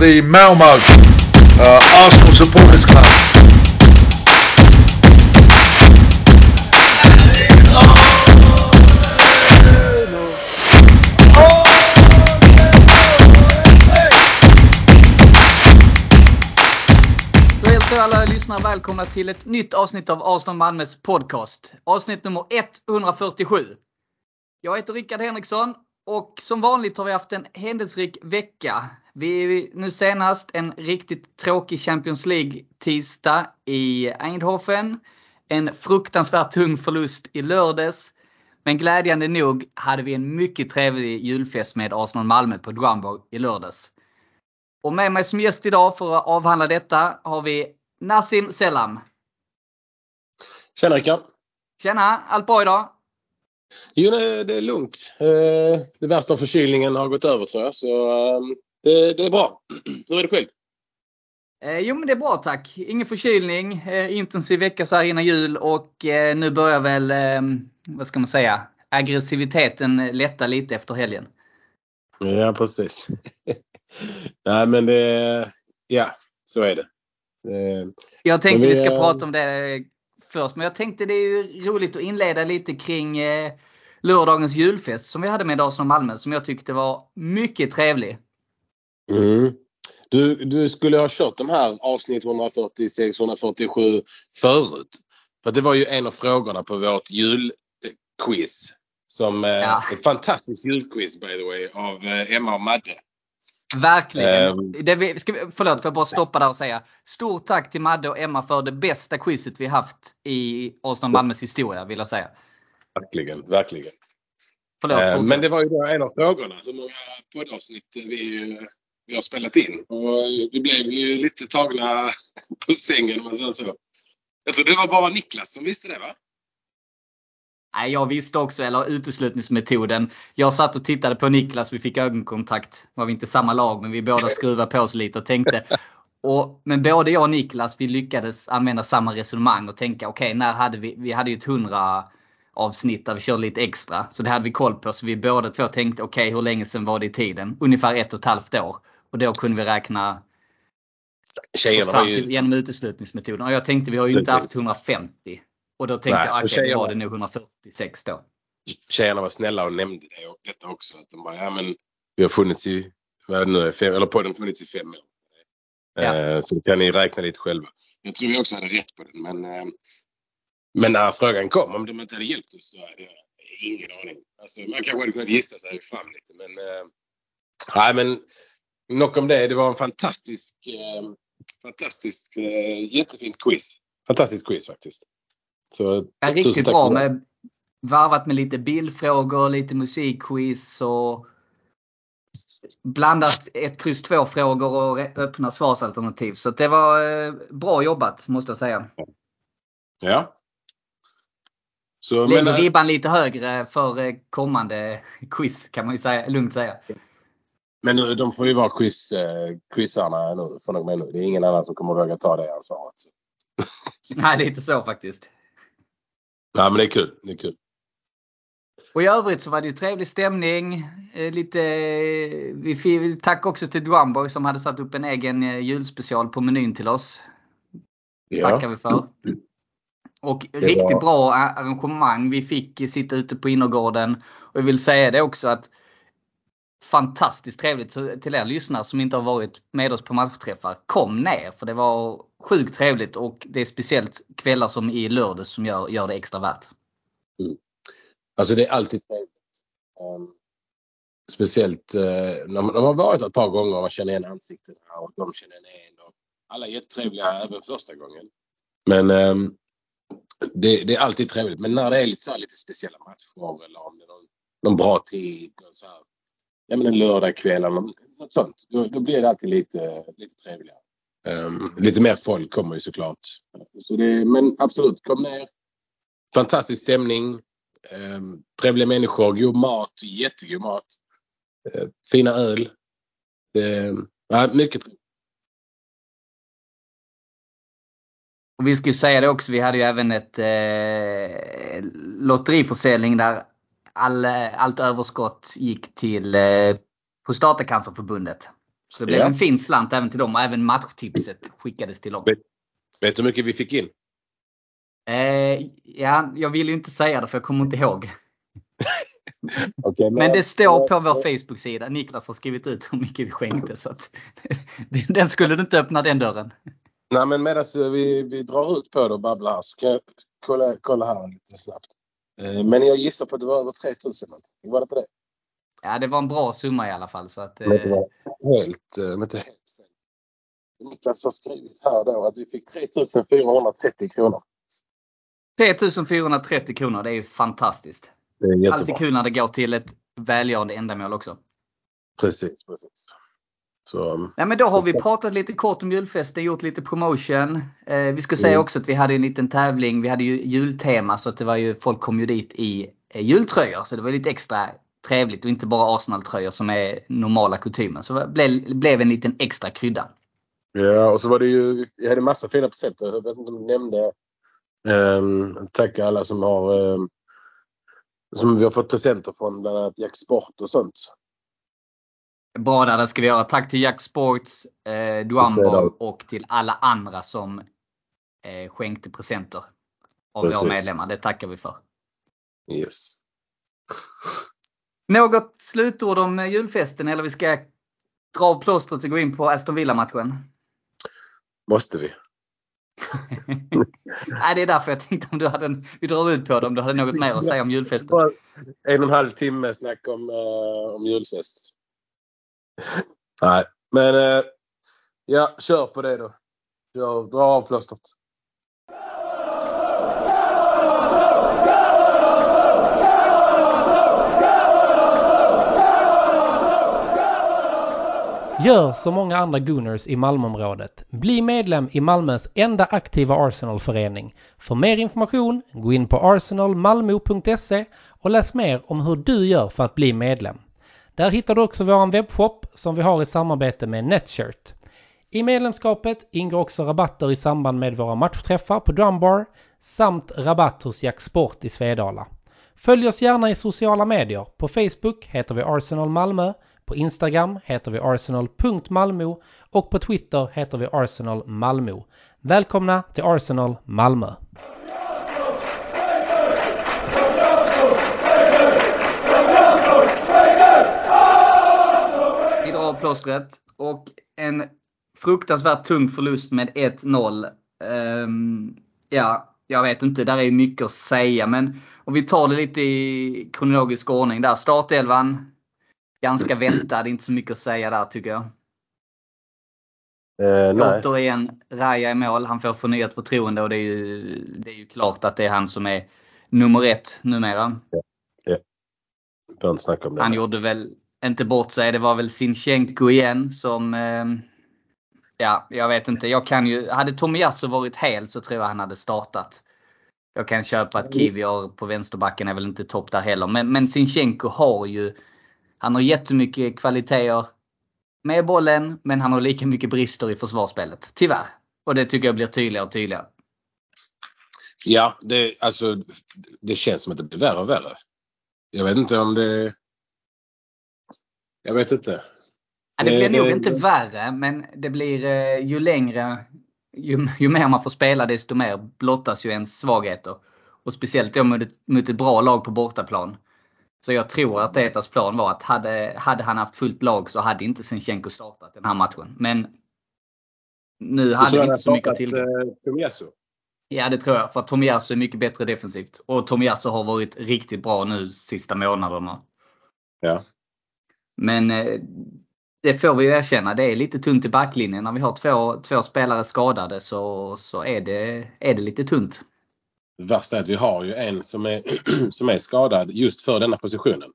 the Malmo uh, Arsenal Supporters Club. Då hälsar jag alla lyssnare välkomna till ett nytt avsnitt av Arsenal Malmös podcast. Avsnitt nummer 147. Jag heter Rickard Henriksson och som vanligt har vi haft en händelserik vecka. Vi nu senast en riktigt tråkig Champions League tisdag i Eindhoven. En fruktansvärt tung förlust i lördags. Men glädjande nog hade vi en mycket trevlig julfest med Arsenal Malmö på Drumbar i lördags. Och med mig som gäst idag för att avhandla detta har vi Nassim Selam. Tjena Rickard! Tjena! Allt bra idag? Jo, det är lugnt. Eh, Det värsta av förkylningen har gått över tror jag. Så eh, det, det är bra. Hur är det själv? Eh, jo men det är bra tack. Ingen förkylning. Eh, intensiv vecka så här innan jul och eh, nu börjar väl, eh, vad ska man säga, aggressiviteten lätta lite efter helgen. Ja, precis. nej, men det... Ja, så är det. Eh, Jag tänkte vi vi, ska eh, prata om det först men jag tänkte det är ju roligt att inleda lite kring eh, lördagens julfest som vi hade med Arsenal Malmö som jag tyckte var mycket trevlig. Mm. Du, du skulle ha kört de här avsnitt 146, 147 förut. För det var ju en av frågorna på vårt julquiz. Som eh, Ja. ett fantastiskt julquiz by the way av eh, Emma och Madde. Verkligen. Ehm. Det vi, ska, vi- förlåt, får jag bara stoppa där och säga. Stort tack till Madde och Emma för det bästa quizet vi haft i Arsenal Malmös historia vill jag säga. Verkligen, verkligen. Förlåt, fortsätt. Men det var ju en av frågorna. Hur många poddavsnitt vi, eh, vi har spelat in. Och eh, vi blev ju lite tagna på sängen om man säger så. Jag tror det var bara Niklas som visste det va? Nej, jag visste också, eller uteslutningsmetoden. Jag satt och tittade på Niklas, vi fick ögonkontakt. Var vi inte samma lag, men vi båda skruvade på oss lite och tänkte. Och, men både jag och Niklas, vi lyckades använda samma resonemang och tänka okej, när hade vi, vi hade ju ett 100 avsnitt där vi körde lite extra. Så det hade vi koll på. Så vi båda två tänkte okej, hur länge sedan var det i tiden? Ungefär ett och ett halvt år. Och då kunde vi räkna Tjejerna till, ju... genom uteslutningsmetoden. Och jag tänkte vi har ju inte haft Precis. 150. Och då tänkte Nej, jag okej, tjejerna- var det nog 146 då. Tjejerna var snälla och nämnde det och detta också. Att de bara, ja men vi har funnits i, vad nu, fem, eller podden har funnits i fem år. Ja. Eh, Så kan ni räkna lite själva. Jag tror vi också hade rätt på den men eh, men när frågan kom om de inte hade hjälpt oss då hade jag ingen aning. Alltså, man kanske hade kunnat gissa sig fram lite men eh, nej men nog om det. Det var en fantastisk eh, fantastisk eh, jättefint quiz. Fantastiskt quiz faktiskt. Så, Ja, riktigt bra med varvat med lite bildfrågor, lite musikquiz och blandat ett kryss 2 frågor och öppna svarsalternativ. Så det var eh, bra jobbat måste jag säga. Ja. Så, Lägger men, eh, ribban lite högre för eh, kommande quiz kan man ju säga, lugnt säga. Men nu, de får ju vara quiz, eh, quizarna nu från och med nu. Det är ingen annan som kommer våga ta det ansvaret. Så. Nej, lite så faktiskt. Nej men det är kul. Det är kul. Och i övrigt så var det ju trevlig stämning. Eh, lite, vi fick, tack också till Drumboy som hade satt upp en egen eh, julspecial på menyn till oss. tackar vi för. Och riktigt var- bra arrangemang. Vi fick sitta ute på innergården. Och jag vill säga det också att fantastiskt trevligt så till er lyssnare som inte har varit med oss på matchträffar. Kom ner för det var sjukt trevligt och det är speciellt kvällar som i lördags som gör, gör det extra värt. Mm. Alltså det är alltid trevligt. Um, speciellt uh, när man, när man har varit ett par gånger och man känner igen ansiktena och de känner en. Och alla är jättetrevliga även första gången. Men um, det, det är alltid trevligt. Men när det är lite, så här, lite speciella matcher eller om det är någon, någon bra tid. någon Så här, ja, men en lördagkväll eller något, sånt. Då, då blir det alltid lite, lite trevligare. Ehm, lite mer folk kommer ju såklart. Så det, men absolut, kom ner. Fantastisk stämning. Um, trevliga människor, god mat, jättegod mat. Eh, fina öl. Uh, ja, mycket trevligt. Och vi ska ju säga det också, vi hade ju även ett eh, lotteriförsäljning där all, allt överskott gick till eh, Prostatacancerförbundet. Så det blev Ja. en fin slant även till dem och även matchtipset skickades till dem. Vet- Vet du hur mycket vi fick in? Eh, ja, jag vill ju inte säga det för jag kommer inte ihåg. Okay, Men det står på vår Facebook-sida. Niklas har skrivit ut hur mycket vi skänkte. Så att, den skulle du inte öppna den dörren. Nej men medan vi, vi drar ut på det och babblar här så kan jag kolla, kolla här lite snabbt. Eh, Men jag gissar på att det var över 3000 någonting. Var det på det? Ja, det var en bra summa i alla fall. Så att, Om det eh, var helt, eh, om inte helt fel. Niklas har skrivit här då att vi fick 3430 kronor. 3430 kronor, det är ju fantastiskt. Det är jättebra. Alltid kul när det går till ett välgörande ändamål också. Precis, precis. Så, Ja, men då har vi pratat lite kort om julfesten, gjort lite promotion. Eh, vi ska säga Mm. också att vi hade en liten tävling. Vi hade ju jultema så att det var ju, folk kom ju dit i eh, jultröjor. Så det var lite extra trevligt och inte bara Arsenal-tröjor som är normala kutymen. Så det blev, blev en liten extra krydda. ja, och så var det ju, vi hade massa fina presenter. Jag vet inte om du nämnde. Um, tacka alla som har um, som vi har fått presenter från bland annat Jack Sport och sånt. Bra där, det ska vi göra. Tack till Jack Sports, eh, Duambo och till alla andra som eh, skänkte presenter av Precis. våra medlemmar. Det tackar vi för. Yes. Något slutord om eh, julfesten eller vi ska dra av plåstret och gå in på Aston Villa-matchen? Måste vi? Nej, det är därför jag tänkte om du hade en, vi drar ut på det om du hade något mer att säga om julfesten. En och en halv timme snack om, uh, om julfest. Nej, men eh, ja, kör på det då. Kör, dra av plåstret. Gör som många andra Gunners i Malmöområdet. Bli medlem i Malmös enda aktiva Arsenalförening. För mer information, gå in på arsenalmalmo.se och läs mer om hur du gör för att bli medlem. Där hittar du också vår webbshop som vi har i samarbete med Netshirt. I medlemskapet ingår också rabatter i samband med våra matchträffar på Drumbar samt rabatt hos Jack Sport i Svedala. Följ oss gärna i sociala medier. På Facebook heter vi Arsenal Malmö. På Instagram heter vi arsenal.malmo och på Twitter heter vi Arsenal Malmö. Välkomna till Arsenal Malmö! Plåstret och en fruktansvärt tung förlust med 1-0. Ehm, ja, jag vet inte, där är ju mycket att säga men om vi tar det lite i kronologisk ordning där. Startelvan, ganska väntad, inte så mycket att säga där tycker jag. Nej. Återigen, Raja i mål. Han får förnyat förtroende och det är, ju, det är ju klart att det är han som är nummer ett numera. Om det. Han gjorde väl inte bort sig. Det var väl Sinchenko igen som... Eh, ja, jag vet inte. Jag kan ju, hade Tomiyasu varit hel så tror jag han hade startat. Jag kan köpa att Kivior på vänsterbacken är väl inte topp där heller. Men, men Sinchenko har ju... Han har jättemycket kvaliteter med bollen, men han har lika mycket brister i försvarsspelet. Tyvärr. Och det tycker jag blir tydligare och tydligare. Ja, det, alltså, det känns som att det blir värre och värre. Jag vet inte om det... Jag vet inte. Ja, det blir Det- nog det- inte värre, men det blir eh, ju längre, ju, ju mer man får spela desto mer blottas ju ens svagheter. Och speciellt då mot ett, mot ett bra lag på bortaplan. Så jag tror att Tetas plan var att hade, hade han haft fullt lag så hade inte Sinchenko startat den här matchen. Men nu hade vi inte så mycket att tillgå. Uh, Tomiyasu? Ja det tror jag. För Tomiyasu är mycket bättre defensivt. Och Tomiyasu har varit riktigt bra nu sista månaderna. Ja. Men eh, det får vi ju erkänna. Det är lite tunt i backlinjen. När vi har två, två spelare skadade så, så är, det, är det lite tunt. Det värsta är att vi har ju en som är, som är skadad just för denna positionen.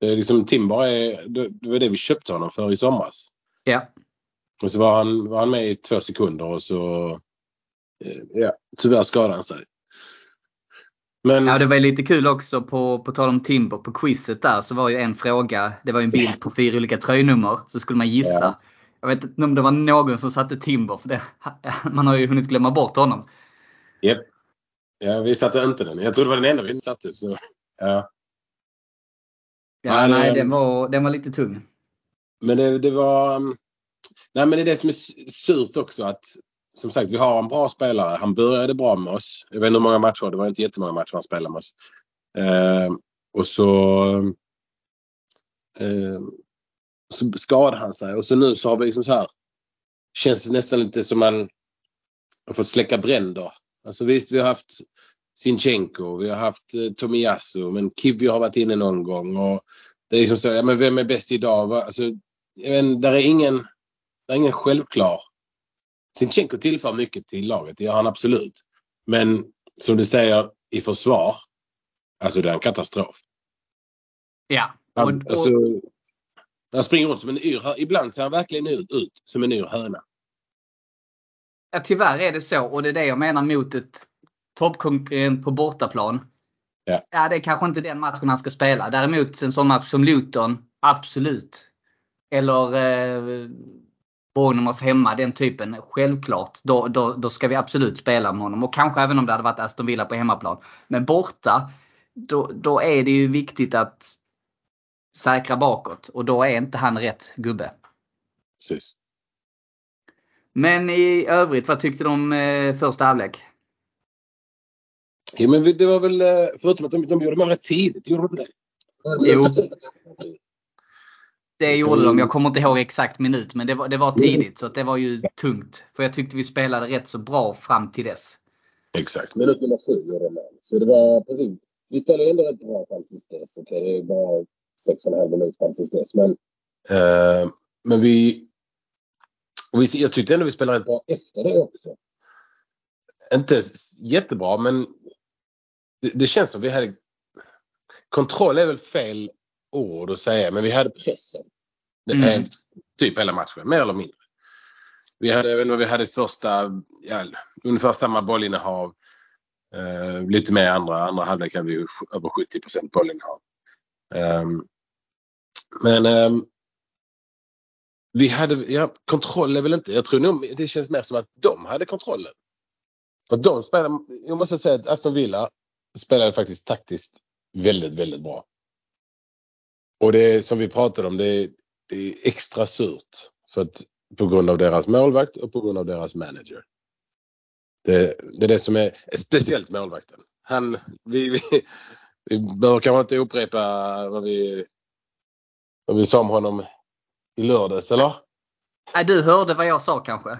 Det är liksom Timber är, det, var det vi köpte honom för i somras. Ja. Och så var han, var han med i två sekunder och så eh, ja, tyvärr skadade han sig. Men ja, det var lite kul också på, på tal om Timber på quizet där så var ju en fråga. Det var ju en bild på fyra olika tröjnummer. Så skulle man gissa. Ja. Jag vet inte om det var någon som satte Timber. För det, man har ju hunnit glömma bort honom. Japp. Ja, vi satte inte den. Jag tror det var den enda vi inte satte. Så, ja. Ja, Nej, nej, det- den var, den var lite tung. men det, det var... um, Nej, men det är det som är surt också att som sagt, vi har en bra spelare. Han började bra med oss. Jag vet inte hur många matcher, det var inte jättemånga matcher han spelade med oss. Eh, och så, eh, så skadade han sig och så nu så har vi liksom så här. Känns det nästan lite som man har fått släcka bränder. Alltså visst, vi har haft Sinchenko, vi har haft eh, Tomiyasu, men Kivio har varit inne någon gång. Och det är liksom så, ja men vem är bäst idag? Va? Alltså, jag vet, där är ingen, där är ingen självklar. Sinchenko tillför mycket till laget, det gör han absolut. Men som du säger, i försvar, alltså det är en katastrof. Ja. Och, Han, och, alltså, han springer runt som en yr Ibland ser han verkligen ut, ut som en yr höna. ja, tyvärr är det så och det är det jag menar mot ett toppkonkurrent på bortaplan. Ja. ja, det är kanske inte den matchen han ska spela. Däremot en sån match som Luton, absolut. Eller eh, Bournemouth hemma, den typen. Självklart. Då, då, då ska vi absolut spela med honom. Och kanske även om det hade varit Aston Villa på hemmaplan. Men borta, då, då är det ju viktigt att säkra bakåt. Och då är inte han rätt gubbe. Precis. Men i övrigt, vad tyckte du om eh, första halvlek? Ja, men det var väl, eh, förutom att de, de gjorde rätt tidigt, gjorde de det? Jo. Det gjorde de. Jag kommer inte ihåg exakt minut, men det var, det var tidigt. Så att det var ju tungt. För jag tyckte vi spelade rätt så bra fram till dess. Exakt. Minut nummer sju gjorde de. Så det var precis. Vi spelade ändå rätt bra fram tills dess. Okej, det är bara sex och en halv minut fram tills dess. Men, eh, men vi, och vi... Jag tyckte ändå vi spelade rätt bra efter det också. Inte jättebra, men det, det känns som vi hade... Kontroll är väl fel ord att säga, men vi hade pressen. Mm. typ hela matchen, mer eller mindre. Vi hade, vi hade första, ja, ungefär samma bollinnehav. Eh, lite mer andra, andra halvlek hade vi över 70 procent bollinnehav. Ehm, men ehm, vi hade, ja, kontroll är väl inte, jag tror nog det känns mer som att de hade kontrollen. För de spelade, jag måste säga att Aston Villa spelade faktiskt taktiskt väldigt, väldigt bra. Och det är, som vi pratade om, det är, det är extra surt. För att, på grund av deras målvakt och på grund av deras manager. Det, det är det som är speciellt målvakten. Han, vi, vi, vi behöver kanske inte upprepa vad vi, vad vi sa om honom i lördags, eller? Nej, du hörde vad jag sa kanske?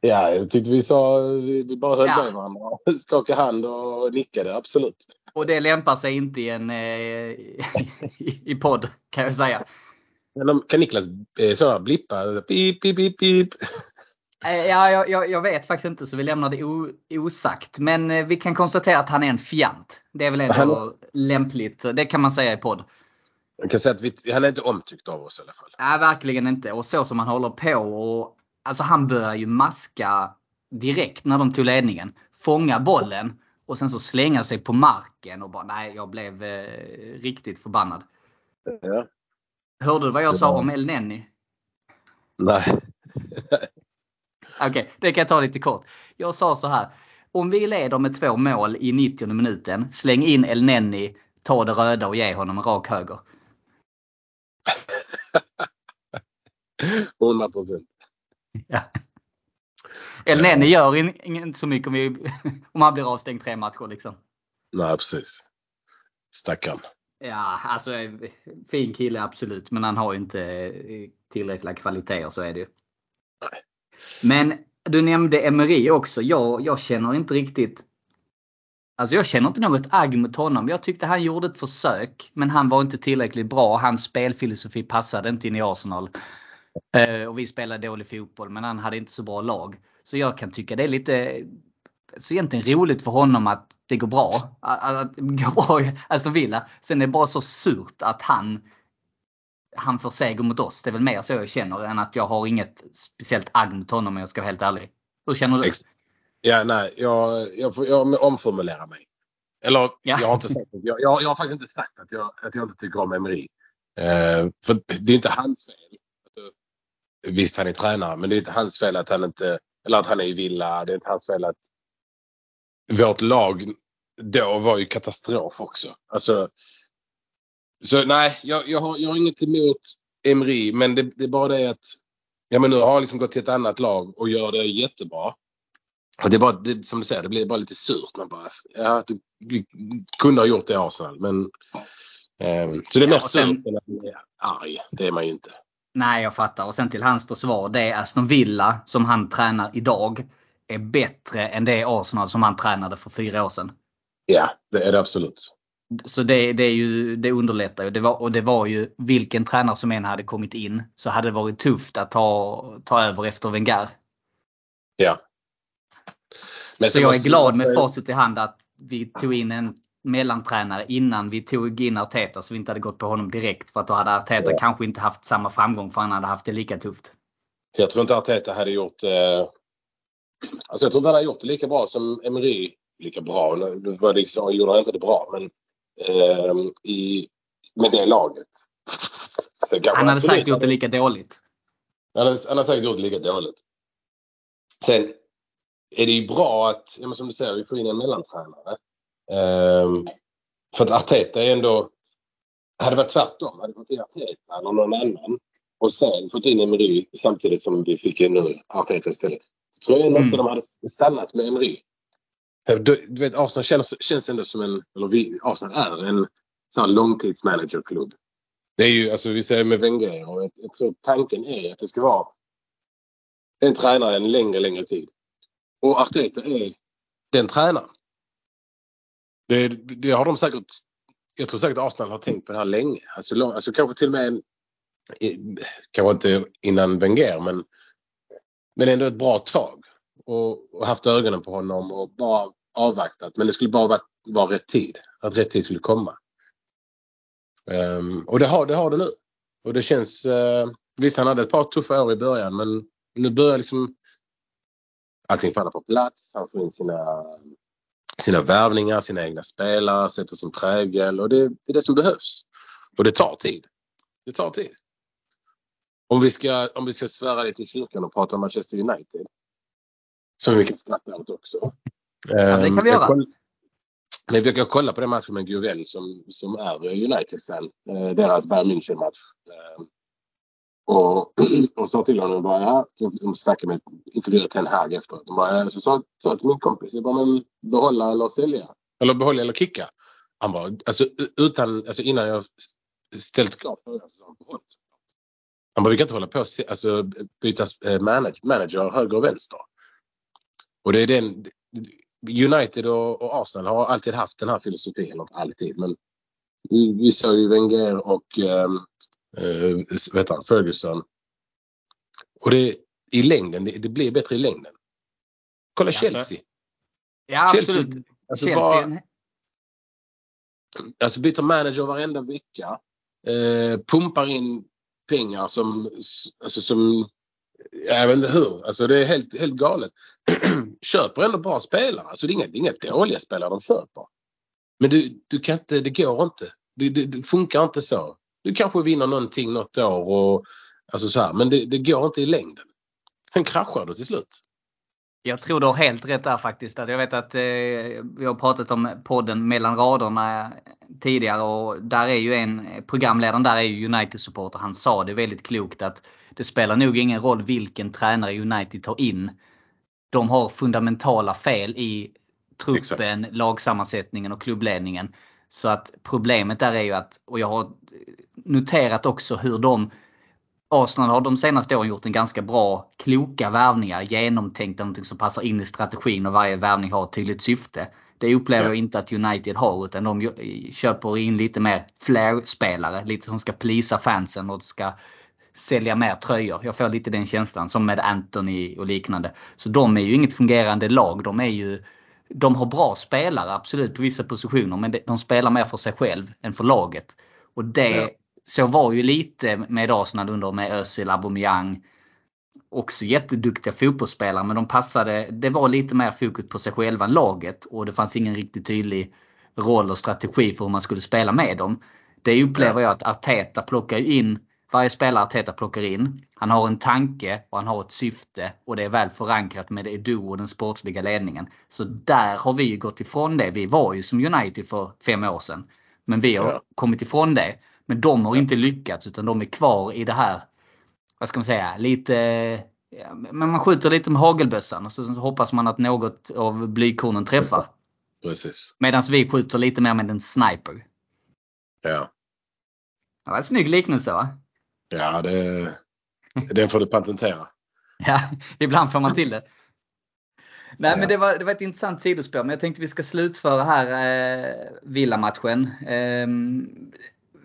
Ja, jag tyckte vi sa, vi, vi bara höll Ja. med varandra. Skakade hand och nickade, absolut. Och det lämpar sig inte i en eh, i, podd kan jag säga. Kan Niklas eh, sådana blippa? Pip, pip, pip, pip. Eh, Ja, jag, jag, jag vet faktiskt inte så vi lämnar det o, osagt. Men vi kan konstatera att han är en fjant. Det är väl ändå Han- lämpligt. Det kan man säga i podd. Jag kan säga att vi, han är inte omtyckt av oss i alla fall. Nej, verkligen inte. Och så som han håller på. Och, alltså han börjar ju maska direkt när de tog ledningen. Fånga bollen och sen så slänga sig på marken och bara nej, jag blev eh, riktigt förbannad. Ja. Hörde du vad jag sa om El Nenni? Nej. Okej, det kan jag ta lite kort. Jag sa så här. Om vi leder med två mål i 90 minuten, släng in El Nenni, ta det röda och ge honom en rak höger. 100 procent. Ja. El Nenni gör in, inte så mycket om, vi, om han blir avstängd tre matcher liksom. Nej, precis. Stackarn. Ja, alltså fin kille absolut, men han har ju inte eh, tillräckliga kvaliteter så är det ju. Men du nämnde Emery också. Jag, jag känner inte riktigt Alltså jag känner inte något agg mot honom. Jag tyckte han gjorde ett försök men han var inte tillräckligt bra. Hans spelfilosofi passade inte in i Arsenal. Eh, och vi spelade dålig fotboll men han hade inte så bra lag. Så jag kan tycka det är lite så egentligen roligt för honom att det går bra. Att, det går bra i Aston Villa. Sen är det bara så surt att han han får seger mot oss. Det är väl mer så jag känner än att jag har inget speciellt agg mot honom om jag ska vara helt ärlig. Hur känner du? Ja, nej, jag, jag, jag omformulerar mig. Eller Ja. jag har inte sagt jag, jag, jag har faktiskt inte sagt att jag, att jag inte tycker om Emery. Eh, för det är inte hans fel. Visst, han är tränare, men det är inte hans fel att han inte, eller att han är i villa. Det är inte hans fel att vårt lag då var ju katastrof också. Alltså, så nej, jag, jag, har, jag har inget emot Emery, men det, det är bara det att ja, men nu har han liksom gått till ett annat lag och gör det jättebra. Och det är bara, det, som du säger, det blir bara lite surt. Man bara, ja, du, du kunde ha gjort det i Arsenal, men eh, så det är Ja, mest sen- surt än att man är arg. Det är man ju inte. Nej, jag fattar. Och sen till hans försvar. Det är Aston Villa som han tränar idag är bättre än det Arsenal som han tränade för fyra år sedan. Ja, det är det absolut. Så det, det, är ju, det underlättar ju. Det var, och det var ju vilken tränare som än hade kommit in så hade det varit tufft att ta, ta över efter Wenger. Ja. Men Så jag är glad med facit i hand att vi tog in en mellantränare innan vi tog in Arteta så vi inte hade gått på honom direkt. För att då hade Arteta Ja. kanske inte haft samma framgång för han hade haft det lika tufft. Jag tror inte Arteta hade gjort... Eh, alltså jag tror inte han hade gjort det lika bra som Emery. Lika bra, nu var det liksom, gjorde han inte det bra, men eh, i, med det laget. Så kanske Han hade säkert gjort det lika dåligt. Han hade, han hade säkert gjort det lika dåligt. Sen är det ju bra att, ja, men som du säger, vi får in en mellantränare. Ehm, för att Arteta är ändå... Hade det varit tvärtom, hade fått in Arteta eller någon annan och sen fått in Emery samtidigt som vi fick in nu Arteta istället. Så tror jag ändå Mm. inte de hade stannat med Emery. Du, du vet, Arsenal känns, känns ändå som en, eller vi, Arsenal är en sån här långtidsmanagerklubb. Det är ju, alltså vi säger med Wenger och jag, jag tror tanken är att det ska vara en tränare en längre, längre tid. Och Arteta är den tränaren. Det, det har de säkert, jag tror säkert Arsenal har tänkt på det här länge. Alltså, lång, alltså kanske till och med, en, kanske inte innan Wenger men, men ändå ett bra tag. Och, och haft ögonen på honom och bara avvaktat. Men det skulle bara vara, vara rätt tid. Att rätt tid skulle komma. Um, och det har, det har det nu. Och det känns, uh, visst han hade ett par tuffa år i början men nu börjar liksom allting falla på plats. Han får in sina, sina värvningar, sina egna spelare, sätter sin prägel och det, det är det som behövs. Och det tar tid. Det tar tid. Om vi ska, om vi ska svära lite i kyrkan och prata om Manchester United. Som vi kan skratta åt också. det kan vi Ehm, göra. jag Men jag brukar kolla på den matchen med Guvel som, som är United-fan. Eh, deras Bayern München-match. Och, och sa till honom bara, ja, de snackade med intervjuade Ten Hag efteråt. De bara, så sa sa jag till min kompis, jag bara, men behålla eller sälja? Eller behålla eller kicka? Han bara, alltså utan, alltså innan jag ställt klart för så sa han behåll. Han bara, vi kan inte hålla på och alltså, byta eh, manage, manager höger och vänster. Och det är den, United och, och Arsenal har alltid haft den här filosofin, eller alltid, men vi, vi såg ju Wenger och eh, eh, heter han, Ferguson. Och det i längden, det, det blir bättre i längden. Kolla Alltså, Chelsea. Ja, Chelsea- absolut. Alltså, Chelsea, bara, alltså byter manager varenda vecka. Eh, pumpar in pengar som, alltså som, jag vet inte hur. Alltså det är helt, helt galet. köper ändå bra spelare. Alltså det är inga, det är inga dåliga spelare de köper. Men du, du kan inte, det går inte. Det, det, det funkar inte så. Du kanske vinner någonting något år och alltså så här, men det, det går inte i längden. Sen kraschar du till slut. Jag tror du har helt rätt där faktiskt. Att jag vet att eh, vi har pratat om podden mellan raderna tidigare och där är ju en, programledaren där är ju United-supporter. Han sa det väldigt klokt att det spelar nog ingen roll vilken tränare United tar in. De har fundamentala fel i truppen, lagsammansättningen och klubbledningen. Så att problemet där är ju att, och jag har noterat också hur de Arsenal har de senaste åren gjort en ganska bra, kloka värvningar, genomtänkta, någonting som passar in i strategin och varje värvning har ett tydligt syfte. Det upplever Ja. jag inte att United har utan de köper in lite mer flair-spelare, lite som ska plisa fansen och ska sälja mer tröjor. Jag får lite den känslan som med Anthony och liknande. Så de är ju inget fungerande lag. De är ju de har bra spelare absolut på vissa positioner men de- spelar mer för sig själv än för laget. Och det Ja. så var ju lite med Arsenal under med Özil, Aubameyang. Också jätteduktiga fotbollsspelare men de passade, det var lite mer fokus på sig själva än laget och det fanns ingen riktigt tydlig roll och strategi för hur man skulle spela med dem. Det upplever jag att Arteta plockar in varje spelare Arteta plockar in. Han har en tanke och han har ett syfte och det är väl förankrat med Edu och den sportsliga ledningen. Så där har vi ju gått ifrån det. Vi var ju som United för fem år sedan. Men vi har Ja. kommit ifrån det. Men de har inte lyckats utan de är kvar i det här, vad ska man säga, lite ja, men man skjuter lite med hagelbössan och så, så hoppas man att något av blykornen träffar. Precis. Medan vi skjuter lite mer med en sniper. Ja. Det var en snygg liknelse va? Ja, det, den får du patentera. Ja, ibland får man till det. Nej Ja. men det var, det var ett intressant sidospår. Men jag tänkte vi ska slutföra här eh, Villa-matchen. Ehm,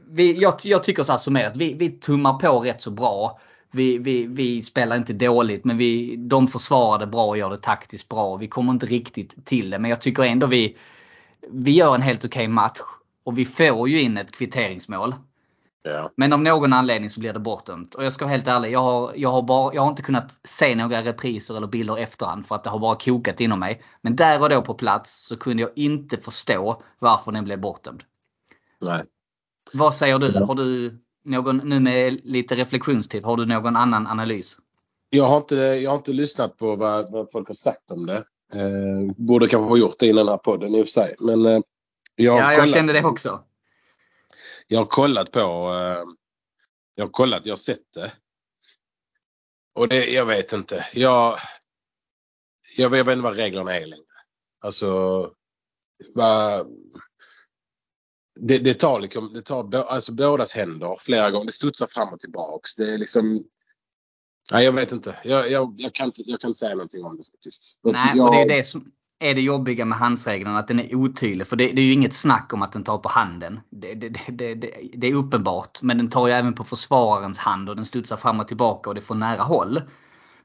vi, jag, jag tycker så här summerat. Vi, vi tummar på rätt så bra. Vi, vi, vi spelar inte dåligt men vi, de försvarar det bra och gör det taktiskt bra. Vi kommer inte riktigt till det men jag tycker ändå vi, vi gör en helt okej match. Och vi får ju in ett kvitteringsmål. Ja. Men av någon anledning så blir det bortdömt. Och jag ska vara helt ärlig, jag har, jag har, bara, jag har inte kunnat se några repriser eller bilder efterhand för att det har bara kokat inom mig. Men där och då på plats så kunde jag inte förstå varför den blev bortdömd. Nej. Vad säger du? Har du någon, nu med lite reflektionstid, har du någon annan analys? Jag har inte, jag har inte lyssnat på vad, vad folk har sagt om det. Eh, borde kanske ha gjort det innan den här podden i och för sig. Men eh, jag, Ja, jag kollat, kände det också. Jag har kollat på... Eh, jag har kollat, jag har sett det. Och det, jag vet inte. Jag, jag, vet, jag vet inte vad reglerna är längre. Alltså... Vad, det, det tar liksom, det tar bå- alltså bådas händer flera gånger. Det studsar fram och tillbaks. Det är liksom... Nej, jag vet inte. Jag, jag, jag, kan, inte jag kan inte säga någonting om det faktiskt. Nej, jag, och det är det som är det jobbiga med handsregeln, att den är otydlig. För det, det är ju inget snack om att den tar på handen. Det, det, det, är uppenbart. Men den tar ju även på försvararens hand och den studsar fram och tillbaka och det får nära håll.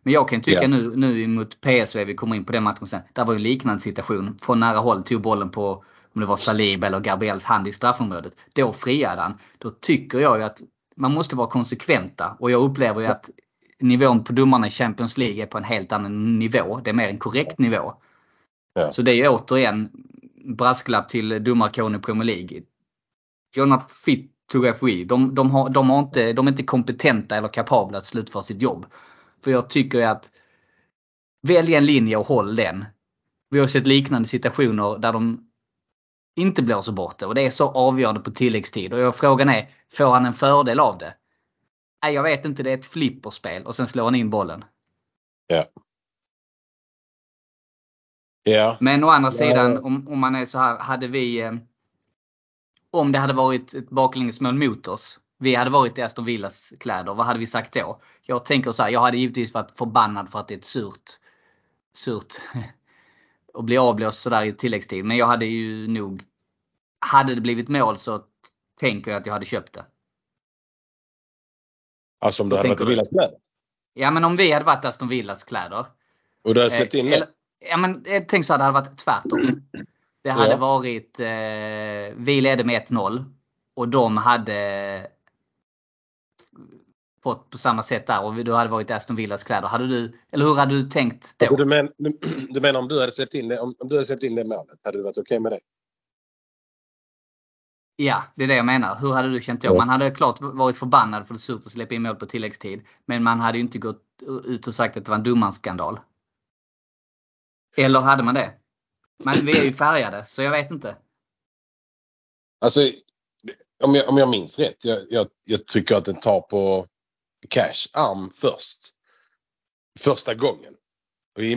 Men jag kan tycka Ja. nu, nu mot PSV, vi kommer in på den matchen sen. Där var ju en liknande situation. Från nära håll tog bollen på om det var Salib eller Gabriels hand i straffområdet. Då friade han. Då tycker jag ju att man måste vara konsekventa. Och jag upplever ju att nivån på domarna i Champions League är på en helt annan nivå. Det är mer en korrekt nivå. Ja. Så det är ju återigen brasklapp till domarkåren i Premier League. You're not fit to referee. De, de, har, de, har inte, de är inte kompetenta eller kapabla att slutföra sitt jobb. För jag tycker att välj en linje och håll den. Vi har sett liknande situationer där de inte blåser bort det och det är så avgörande på tilläggstid. Och frågan är, får han en fördel av det? Nej, jag vet inte. Det är ett flipperspel och sen slår han in bollen. Ja. Ja. Men å andra sidan om, om man är så här, hade vi eh, om det hade varit ett baklängesmål mot oss. Vi hade varit i Aston Villas kläder. Vad hade vi sagt då? Jag tänker så här, jag hade givetvis varit förbannad för att det är ett surt, surt och bli avblåst sådär i tilläggstid. Men jag hade ju nog, hade det blivit mål så tänker jag att jag hade köpt det. Alltså om du hade varit i? Villas kläder. Ja men om vi hade varit Aston Villas kläder. Och du hade släppt in Eh, eller- Ja men jag tänker så här, det hade varit tvärtom. Det hade Ja. varit, eh, vi ledde med 1-0 och de hade fått på samma sätt där och du hade varit i Aston Villas kläder. Hade du, eller hur hade du tänkt då? Alltså, du, men, du, menar om du hade släppt in det, om, om du hade släppt in det målet, hade du varit okej med det? Ja, det är det jag menar. Hur hade du känt då? Man hade klart varit förbannad för det surt att släppa in mål på tilläggstid. Men man hade ju inte gått ut och sagt att det var en domarskandal. Eller hade man det? Men vi är ju färgade, så jag vet inte. Alltså, om jag, om jag minns rätt, jag, jag, jag tycker att den tar på Cash arm först. Första gången. I,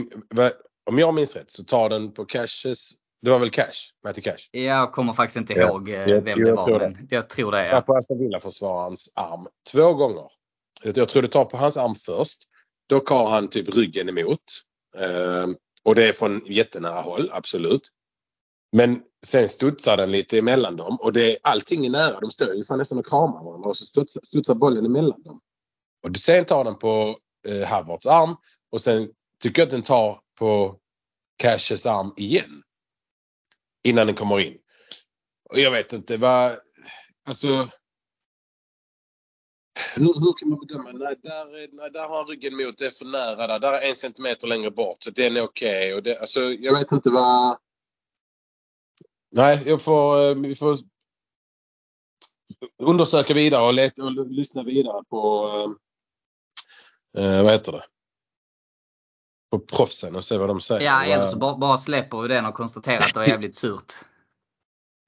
om jag minns rätt så tar den på Cashes, det var väl Cash, Matty Cash? Jag kommer faktiskt inte Ja, ihåg eh, jag- vem jag det var. tror det. jag tror det. Ja. Ja. På Aston Villa-försvararens arm två gånger. Jag jag tror det tar på hans arm först. Då har han typ ryggen emot. Och det är från jättenära håll, absolut. Men sen studsar den lite emellan dem och det, allting är nära. De står ju fan nästan och kramar varandra och så studsar, studsar bollen emellan dem. Och sen tar den på eh, Havertz arm och sen tycker jag att den tar på Cashes arm igen. Innan den kommer in. Och jag vet inte vad... Alltså... Hur, hur kan man bedöma? Nej, där, är- nej, där har han ryggen mot. Det är för nära där. Där är en centimeter längre bort. Så den är okej. Det, alltså, jag vet inte vad... Nej, jag får... eh, Vi får undersöka vidare och, leta, och lyssna vidare på... Eh, eh, vad heter det? På proffsen och se vad de säger. Ja, eller så bara, bara släpper vi den och konstaterar att det var jävligt surt.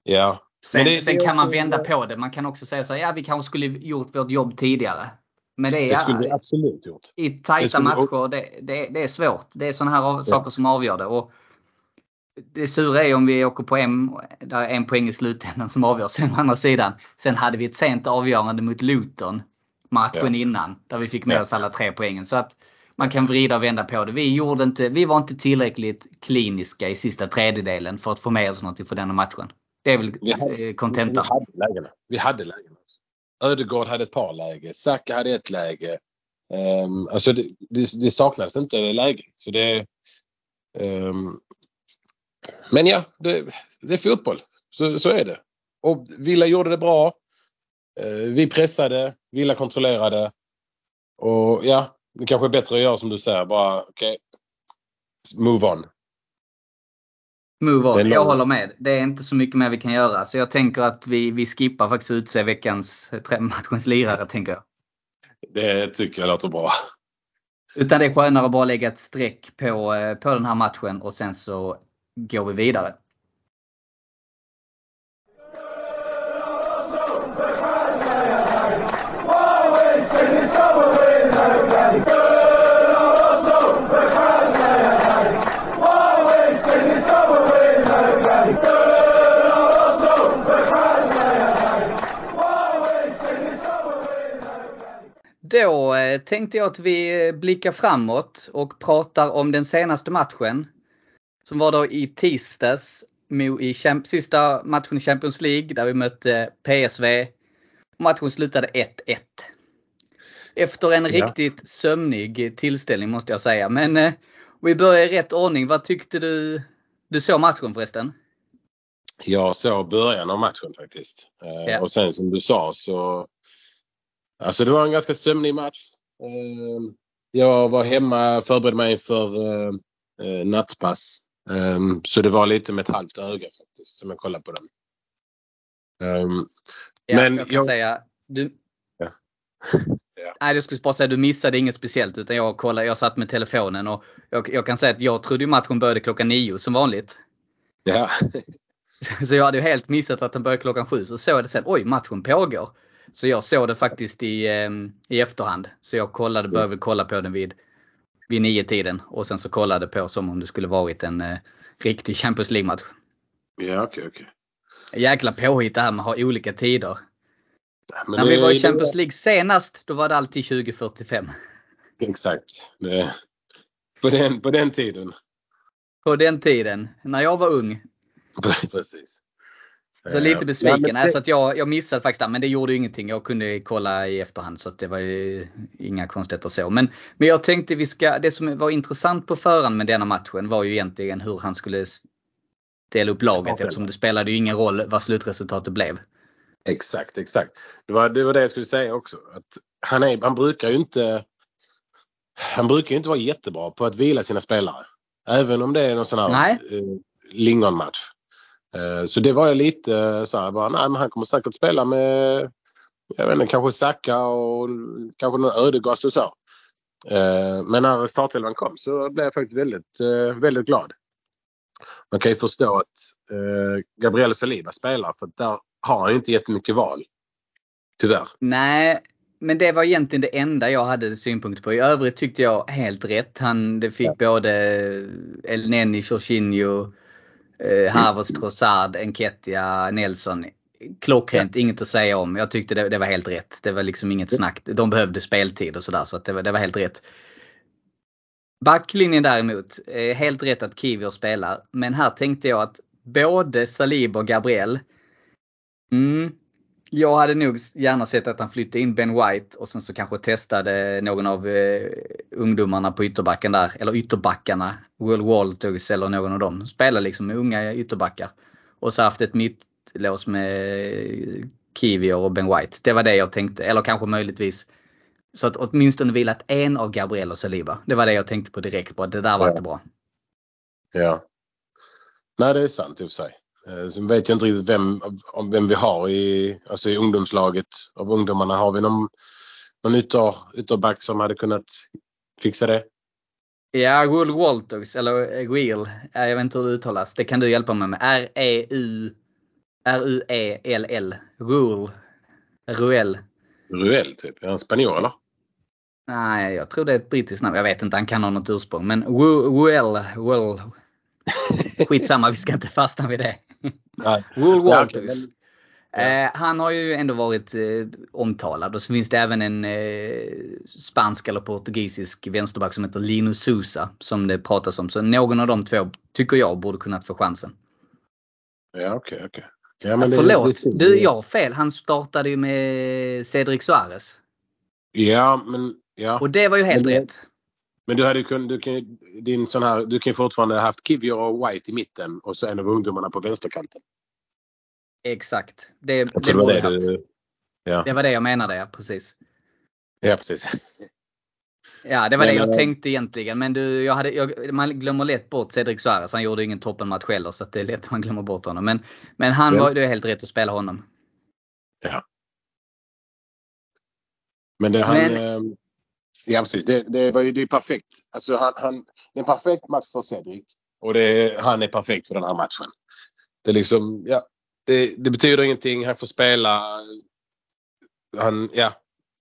Ja. Sen, Men det- sen det kan man vända på det. Man kan också säga så här, ja vi kanske skulle gjort vårt jobb tidigare. Men det är Det skulle vi absolut gjort. i det tajta skulle- matcher, det, det, det är svårt. Det är sådana här saker som avgör det. Och det sura är om vi åker på en, där är en poäng i slutändan som avgör. Sen å andra sidan, sen hade vi ett sent avgörande mot Luton matchen Ja. innan. Där vi fick med Ja. oss alla tre poängen. Så att man kan vrida och vända på det. Vi, gjorde inte, vi var inte tillräckligt kliniska i sista tredjedelen för att få med oss någonting för denna matchen. Det är väl eh, kontentan. Vi hade lägena. Vi hade lägena. Ödegård hade ett par läge. Saka hade ett läge. Um, alltså det, det, det saknades inte läge. Så det, ehm, men ja, det, det är fotboll. Så, så är det. Och Villa gjorde det bra. Eh, vi pressade. Villa kontrollerade. Och ja, det kanske är bättre att göra som du säger. Bara okej. move on. Move on. Jag håller med. Det är inte så mycket mer vi kan göra. Så jag tänker att vi, vi skippar faktiskt att utse veckans matchens lirare, tänker jag. Det tycker jag låter bra. Utan det är skönare att bara lägga ett streck på, eh, på den här matchen och sen så går vi vidare. Då eh, tänkte jag att vi eh, blickar framåt och pratar om den senaste matchen. Som var då i tisdags i sista matchen i Champions League där vi mötte PSV. Matchen slutade 1-1. Efter en Ja. riktigt sömnig tillställning måste jag säga. Men eh, vi börjar i rätt ordning. Vad tyckte du? Du såg matchen förresten? Jag såg början av matchen faktiskt. Ja. Och sen som du sa så... Alltså det var en ganska sömnig match. Eh, jag var hemma förberedde mig för eh, eh, nattpass. Så det var lite med ett halvt öga faktiskt som jag kollade på den. Ja, Men jag kan jag- säga. Du, Ja. Ja. Nej, jag skulle bara säga du missade inget speciellt utan jag kollade, jag satt med telefonen och jag, jag kan säga att jag trodde matchen började klockan nio som vanligt. ja. Så jag hade ju helt missat att den började klockan sju. Så såg jag det sen, oj matchen pågår. Så jag såg det faktiskt i, eh, i efterhand. Så jag kollade, började väl kolla på den vid, vid nio tiden och sen så kollade på som om det skulle varit en eh, riktig Champions League-match. Ja, okej, okej. Jäkla påhitt det här med att ha olika tider. Men När det- vi var i det- Champions League senast, då var det alltid 2045. Exakt. Det, på, den, på den tiden. På den tiden, när jag var ung. Precis. Så Eh, lite ja, besviken. men det- alltså att jag, jag missade faktiskt det, men det gjorde ju ingenting. Jag kunde kolla i efterhand så att det var ju inga konstigheter så. Men, men jag tänkte vi ska, det som var intressant på förhand med denna matchen var ju egentligen hur han skulle dela upp laget Startelva. eftersom det spelade ju ingen roll vad slutresultatet blev. Exakt, exakt. Det var, det var det jag skulle säga också. Att han, är, han brukar ju inte han brukar ju inte vara jättebra på att vila sina spelare. Även om det är någon sån här Nej. eh, lingonmatch. Eh, så det var jag lite eh, så här, bara, nej, men han kommer säkert spela med jag vet inte, kanske Saka och kanske någon Ödegaard och så. Eh, men när startelvan kom så blev jag faktiskt väldigt, väldigt glad. Man kan ju förstå att Gabriel Saliba spelar för där har han ju inte jättemycket val. Tyvärr. Nej, men det var egentligen det enda jag hade synpunkter på. I övrigt tyckte jag helt rätt. Han, det fick både El Neni, Jorginho, eh, Havertz, Trossard, Enketia, Nelson. Klockrent, inget att säga om. Jag tyckte det, det var helt rätt. Det var liksom inget snack. De behövde speltid och sådär så att det, var, det var helt rätt. Backlinjen däremot, eh, helt rätt att Kivior spelar. Men här tänkte jag att både Saliba och Gabriel. Mm, jag hade nog gärna sett att han flyttade in Ben White och sen så kanske testade någon av eh, ungdomarna på ytterbacken där. Eller ytterbackarna. Will Walters eller någon av dem. Spelar liksom med unga ytterbackar. Och så haft ett mittlås med Kivior och Ben White. Det var det jag tänkte. Eller kanske möjligtvis så att åtminstone vilat en av Gabriel och Saliba. Det var det jag tänkte på direkt. Bara, det där var Ja. inte bra. Ja. Nej, det är sant i och för sig. Eh, Sen vet jag inte riktigt vem, vem vi har i, alltså i ungdomslaget. Av ungdomarna har vi någon, någon ytter, ytterback som hade kunnat fixa det. Ja, Will Walters eller Will. Jag vet inte hur det uttalas. Det kan du hjälpa mig med. R-E-U R-U-E-L-L. Ruel. Ruel. Ruel typ. Är han spanjor eller? Nej, jag tror det är ett brittiskt namn. Jag vet inte, han kan ha något ursprung. Men Ruel. Ruel. Skitsamma, vi ska inte fastna vid det. Will Ja, Walters. men- Eh, han har ju ändå varit eh, omtalad och så finns det även en eh, spansk eller portugisisk vänsterback som heter Linus Sousa som det pratas om. Så någon av de två tycker jag borde kunnat få chansen. Ja, okej, okej. Ja, men det- Förlåt, det synd. du, jag har fel. Han startade ju med Cedric Suarez. Ja, men ja. Och det var ju helt Men det- rätt. Men du hade ju kunnat, du kan, ju- din sån här, du kan ju fortfarande haft Kivior och White i mitten och så en av ungdomarna på vänsterkanten. Exakt. Det, det, var det du... Ja, det var det jag menade, ja. Precis. ja precis. Ja, det var Men, det jag eh, tänkte egentligen. Men du, jag hade, jag, man glömmer lätt bort Cedric Suarez. Han gjorde ingen toppenmatch heller så att det är lätt att man glömmer bort honom. Men, men han Men- var, det är helt rätt att spela honom. Ja. Men det han... Men- eh, Ja precis, det, det var ju det är perfekt. Alltså han, han, det är en perfekt match för Cedric. Och det, han är perfekt för den här matchen. Det är liksom, ja. Det, det betyder ingenting. Han får spela. Han, ja.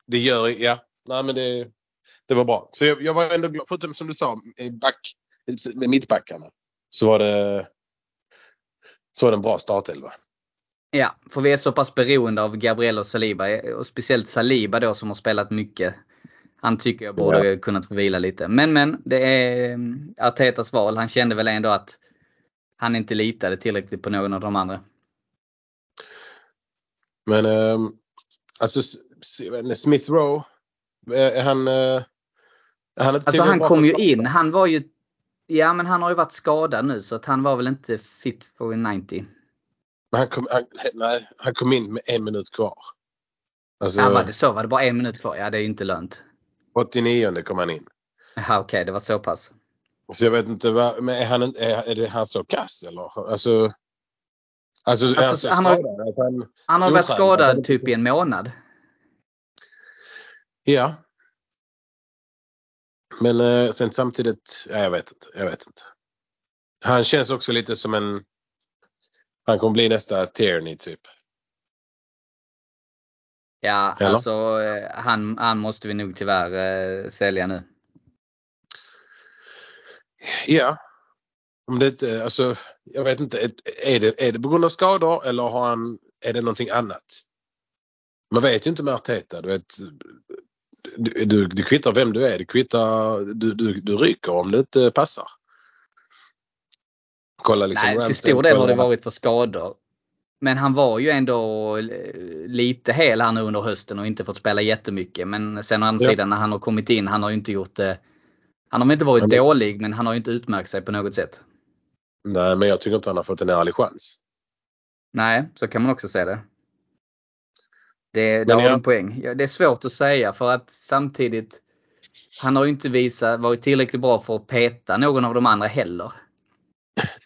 Det gör, ja. Nej men det, det var bra. Så jag, jag var ändå glad. Förutom som du sa, back, med mittbackarna. Så var det, så var det en bra startelva. Ja, för vi är så pass beroende av Gabriel och Saliba. Och speciellt Saliba då som har spelat mycket. Han tycker jag borde kunnat få vila lite. Men men, det är mm, Artetas val. Han kände väl ändå att han inte litade tillräckligt på någon av de andra. Men ehm, alltså Smith Rowe. Är, är han... eh, är han inte Alltså han kom ju in. Han var ju Ja men han har ju varit skadad nu så att han var väl inte fit for 90. Men Han kom, han, nej, han kom in med en minut kvar. Alltså Ja, var det så? Var det bara en minut kvar? Ja det är ju inte lönt. 89 kom han in. Jaha okej, det var så pass. Så jag vet inte men är han är, är det han så kass eller? Alltså. Alltså, Alltså, så han har- skadad han, Han har varit skadad typ i en månad. Ja. Men eh, sen samtidigt, ja, jag vet inte. Jag vet inte. Han känns också lite som en, han kommer bli nästa Tierney typ. Ja, Eller? alltså eh, han, han måste vi nog tyvärr eh, sälja nu. Ja. Om det inte, alltså, jag vet inte. Är det, är det på grund av skador eller har han, är det någonting annat? Man vet ju inte med Arteta. Du, vet, du, du, du kvittar vem du är. Du kvittar, du, du, du ryker om det inte passar. Kolla liksom Nej, till stor del har det varit för skador. Men han var ju ändå eh, lite hel här nu under hösten och inte fått spela jättemycket. Men sen å andra Ja. sidan när han har kommit in, han har ju inte gjort det. Han har inte varit är- dålig men han har inte utmärkt sig på något sätt. Nej, men jag tycker inte han har fått en ärlig chans. Nej, så kan man också säga det. Det, Men har jag- en poäng. Ja, det är svårt att säga för att samtidigt han har ju inte visat, varit tillräckligt bra för att peta någon av de andra heller.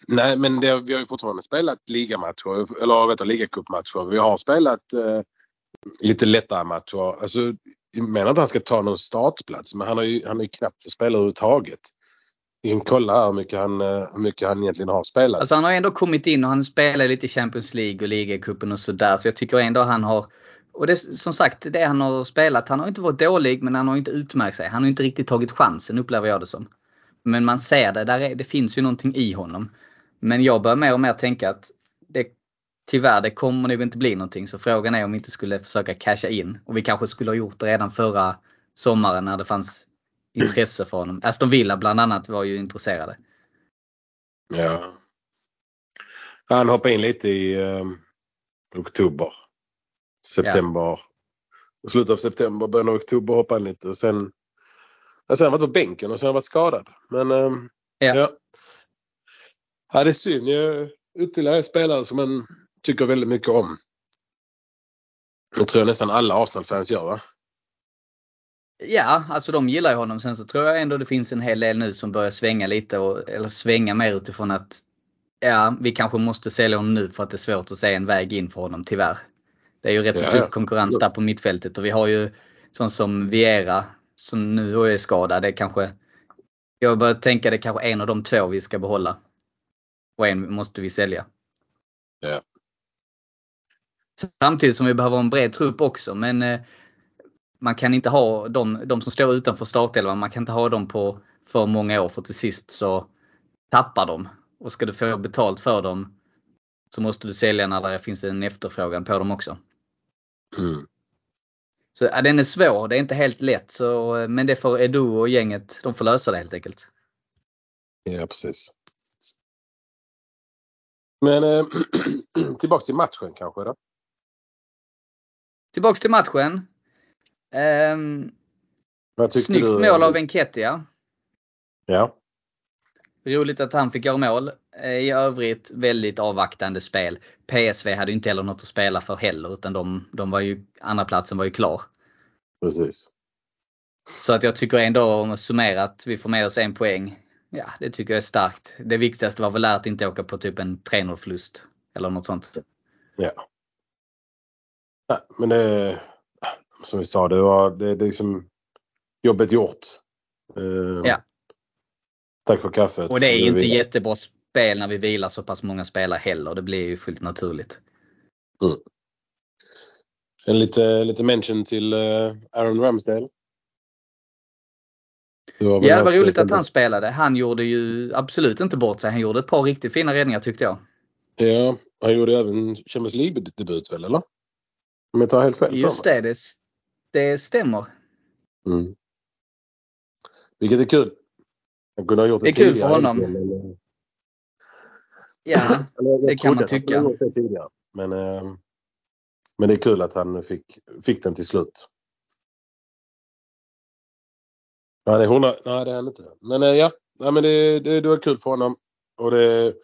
Nej, men det, vi har ju fortfarande spelat ligamatcher, eller vet du, ligacupmatcher. Vi har spelat eh, lite lättare matcher. Alltså, jag menar inte att han ska ta någon startplats, men han har ju, han har ju knappt spelat överhuvudtaget. Vi kan kolla här hur mycket han, eh, hur mycket han egentligen har spelat. Alltså han har ändå kommit in och han spelar lite i Champions League och ligacupen och sådär. Så jag tycker ändå han har och det, som sagt, det han har spelat, han har inte varit dålig men han har inte utmärkt sig. Han har inte riktigt tagit chansen upplever jag det som. Men man ser det, där är, det finns ju någonting i honom. Men jag börjar mer och mer tänka att det, tyvärr, det kommer nog inte bli någonting. Så frågan är om vi inte skulle försöka casha in. Och vi kanske skulle ha gjort det redan förra sommaren när det fanns intresse för honom. Aston Villa bland annat var ju intresserade. Ja. Han hoppade in lite i eh, oktober. September. Slutet av september, början av oktober hoppade han lite. Och sen, ja, sen har han varit på bänken och sen har han varit skadad. Men eh, Ja. ja. ja. det är synd. Ytterligare spelare som man tycker väldigt mycket om. Det tror jag nästan alla Arsenal-fans gör va? Ja, alltså de gillar ju honom. Sen så tror jag ändå det finns en hel del nu som börjar svänga lite. Och, eller svänga mer utifrån att ja, vi kanske måste sälja honom nu för att det är svårt att se en väg in för honom tyvärr. Det är ju rätt så Ja, tuff konkurrens där på mittfältet och vi har ju sån som Viera som nu är skadad. Det är kanske, jag börjar tänka det kanske en av de två vi ska behålla. Och en måste vi sälja. Samtidigt som vi behöver en bred trupp också. Men eh, man kan inte ha de, de som står utanför startelvan, man kan inte ha dem på för många år för till sist så tappar de. Och ska du få betalt för dem så måste du sälja när det finns en efterfrågan på dem också. Mm. Så ja, den är svår, det är inte helt lätt. Så, men det får Edu och gänget, de får lösa det helt enkelt. Ja, precis. Men eh, tillbaks till matchen kanske då? Tillbaks till matchen. Ehm, Vad tyckte snyggt du? mål av Enketia. Ja. Roligt att han fick göra mål. Eh, I övrigt väldigt avvaktande spel. PSV hade ju inte heller något att spela för heller utan de, de var ju, andra platsen var ju klar. Precis. Så att jag tycker ändå om att summera att vi får med oss en poäng. Ja, det tycker jag är starkt. Det viktigaste var väl att inte åka på typ en 3-0 förlust. Eller något sånt. Ja. Nej, men det, som vi sa, det var det, det liksom jobbet gjort. Eh, Ja. Tack för kaffet. Och det är Nu inte jättebra spel när vi vilar så pass många spelare heller. Det blir ju fullt naturligt. En lite, lite mention till eh, Aaron Ramsdale. Det Ja, det var roligt att han spelade. Han gjorde ju absolut inte bort sig. Han gjorde ett par riktigt fina räddningar tyckte jag. Ja, han gjorde även Champions League-debut väl, eller? Om jag tar helt fel Just det, det, det stämmer. Mm. Vilket är kul. Han kunde ha gjort det, Det är kul för honom. Ja, det kan man tycka. tidigare. Men, eh, men det är kul att han fick, fick den till slut. Ja, det är 100, nej, det är han inte. Men eh, ja, nej, men det, det, det var kul för honom. Och det,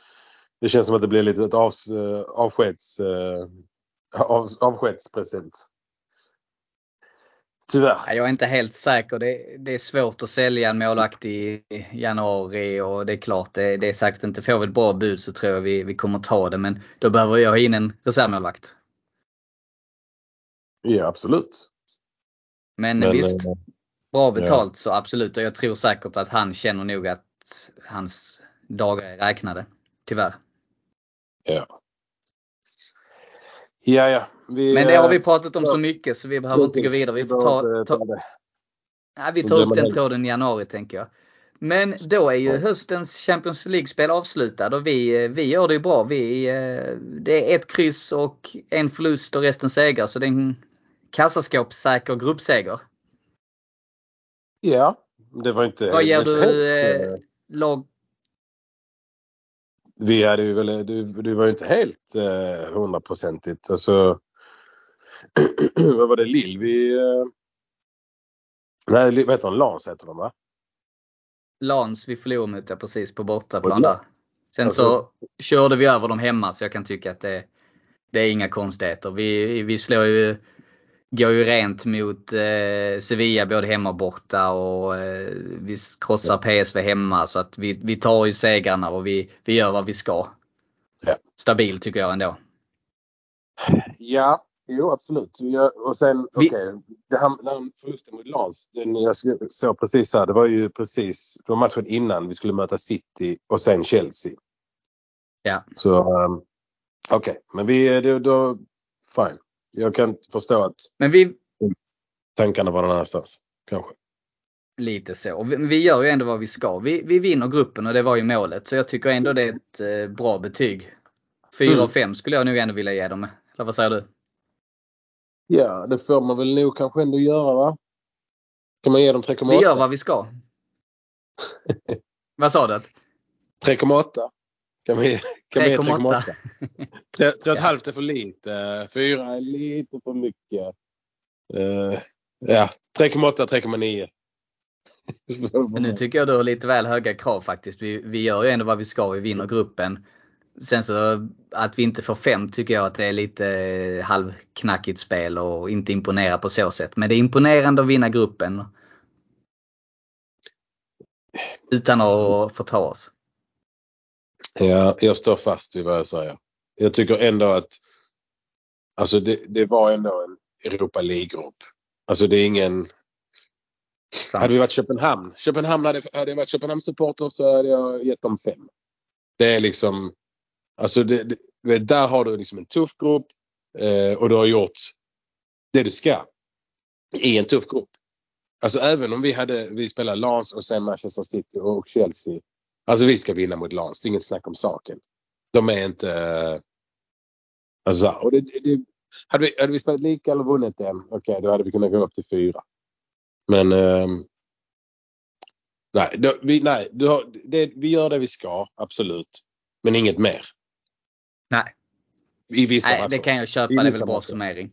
det känns som att det blir lite ett avs, eh, avskeds, av, avskedspresent. Tyvärr. Ja, Jag är inte helt säker. Det, det är svårt att sälja en målvakt i januari och det är klart, det, det är säkert inte. Får vi ett bra bud så tror jag vi, vi kommer ta det. Men då behöver jag ha in en reservmålvakt. Ja, absolut. Men, Men, visst, eh, bra betalt så absolut. Och jag tror säkert att han känner nog att hans dagar är räknade. Tyvärr. Ja. Ja, ja. Vi, Men det har vi eh, pratat om så mycket så vi behöver inte gå vidare. Vi får ta, ta. Nej, vi tar upp den tråden i januari tänker jag. Men då är ju höstens Champions League-spel avslutad och vi, vi gör det ju bra. Vi, eh, det är ett kryss och en förlust och resten segrar. Så det är en kassaskåpssäker gruppseger. Ja, det var inte Vad ger du helt, eh, eh, lag... Vi hade ju väl, det, det var ju inte helt eh, hundraprocentigt. Alltså, vad var det, Lill? Vi... Eh, nej, vad heter de? Lans heter de va? Lans vi förlorade mot ja, precis på bortaplan där. Sen Alltså- så körde vi över dem hemma så jag kan tycka att det, det är inga konstigheter. Vi, vi slår ju, går ju rent mot eh, Sevilla både hemma och borta och eh, vi krossar PSV hemma så att vi, vi tar ju segrarna och vi, vi gör vad vi ska. Ja. Stabil tycker jag ändå. Ja, jo absolut. Och sen, Vi- okej. Det här, den här förlusten mot Lans, den jag såg precis här. Det var ju precis, det var matchen innan vi skulle möta City och sen Chelsea. Ja. Så, um, okej. Men vi, det, då, fine. Jag kan förstå att Men vi, tankarna var någon annanstans. Kanske. Lite så. Och Vi, vi gör ju ändå vad vi ska. Vi, vi vinner gruppen och det var ju målet. Så jag tycker ändå det är ett eh, bra betyg. 4 Mm. av 5 skulle jag nog ändå vilja ge dem. Eller vad säger du? Ja, det får man väl nog kanske ändå göra va? Kan man ge dem 3,8? Vi gör vad vi ska. vad sa du? 3,8. Kan man ge, kan man ge 3,8. 3,8? 3,5 är för lite. 4 är lite för mycket. Eh, ja, 3,8, 3,9. Men nu tycker jag du har lite väl höga krav faktiskt. Vi, vi gör ju ändå vad vi ska. Vi vinner gruppen. Sen så att vi inte får fem tycker jag att det är lite halvknackigt spel och inte imponerar på så sätt. Men det är imponerande att vinna gruppen. Utan att förta oss. Ja, jag står fast vid vad jag säger. Jag tycker ändå att alltså det, det var ändå en Europa League-grupp. Alltså det är ingen... Hade vi varit Köpenhamn, Köpenhamn hade, hade jag varit Köpenhamn-supporter så hade jag gett dem fem. Det är liksom... Alltså det, det, där har du liksom en tuff grupp. eh, och du har gjort det du ska i en tuff grupp. Alltså även om vi hade, vi spelar Lans och sen Manchester City och Chelsea. Alltså vi ska vinna mot Lans, det är inget snack om saken. De är inte... eh, Alltså, och det, det, hade, vi, hade vi spelat lika eller vunnit den, okej okay, då hade vi kunnat gå upp till fyra. Men... ehm, nej, då, vi, nej du har, det, vi gör det vi ska, absolut. Men inget mer. Nej, I vissa Nej matcher. det kan jag köpa. I Det är väl bra matcher. summering.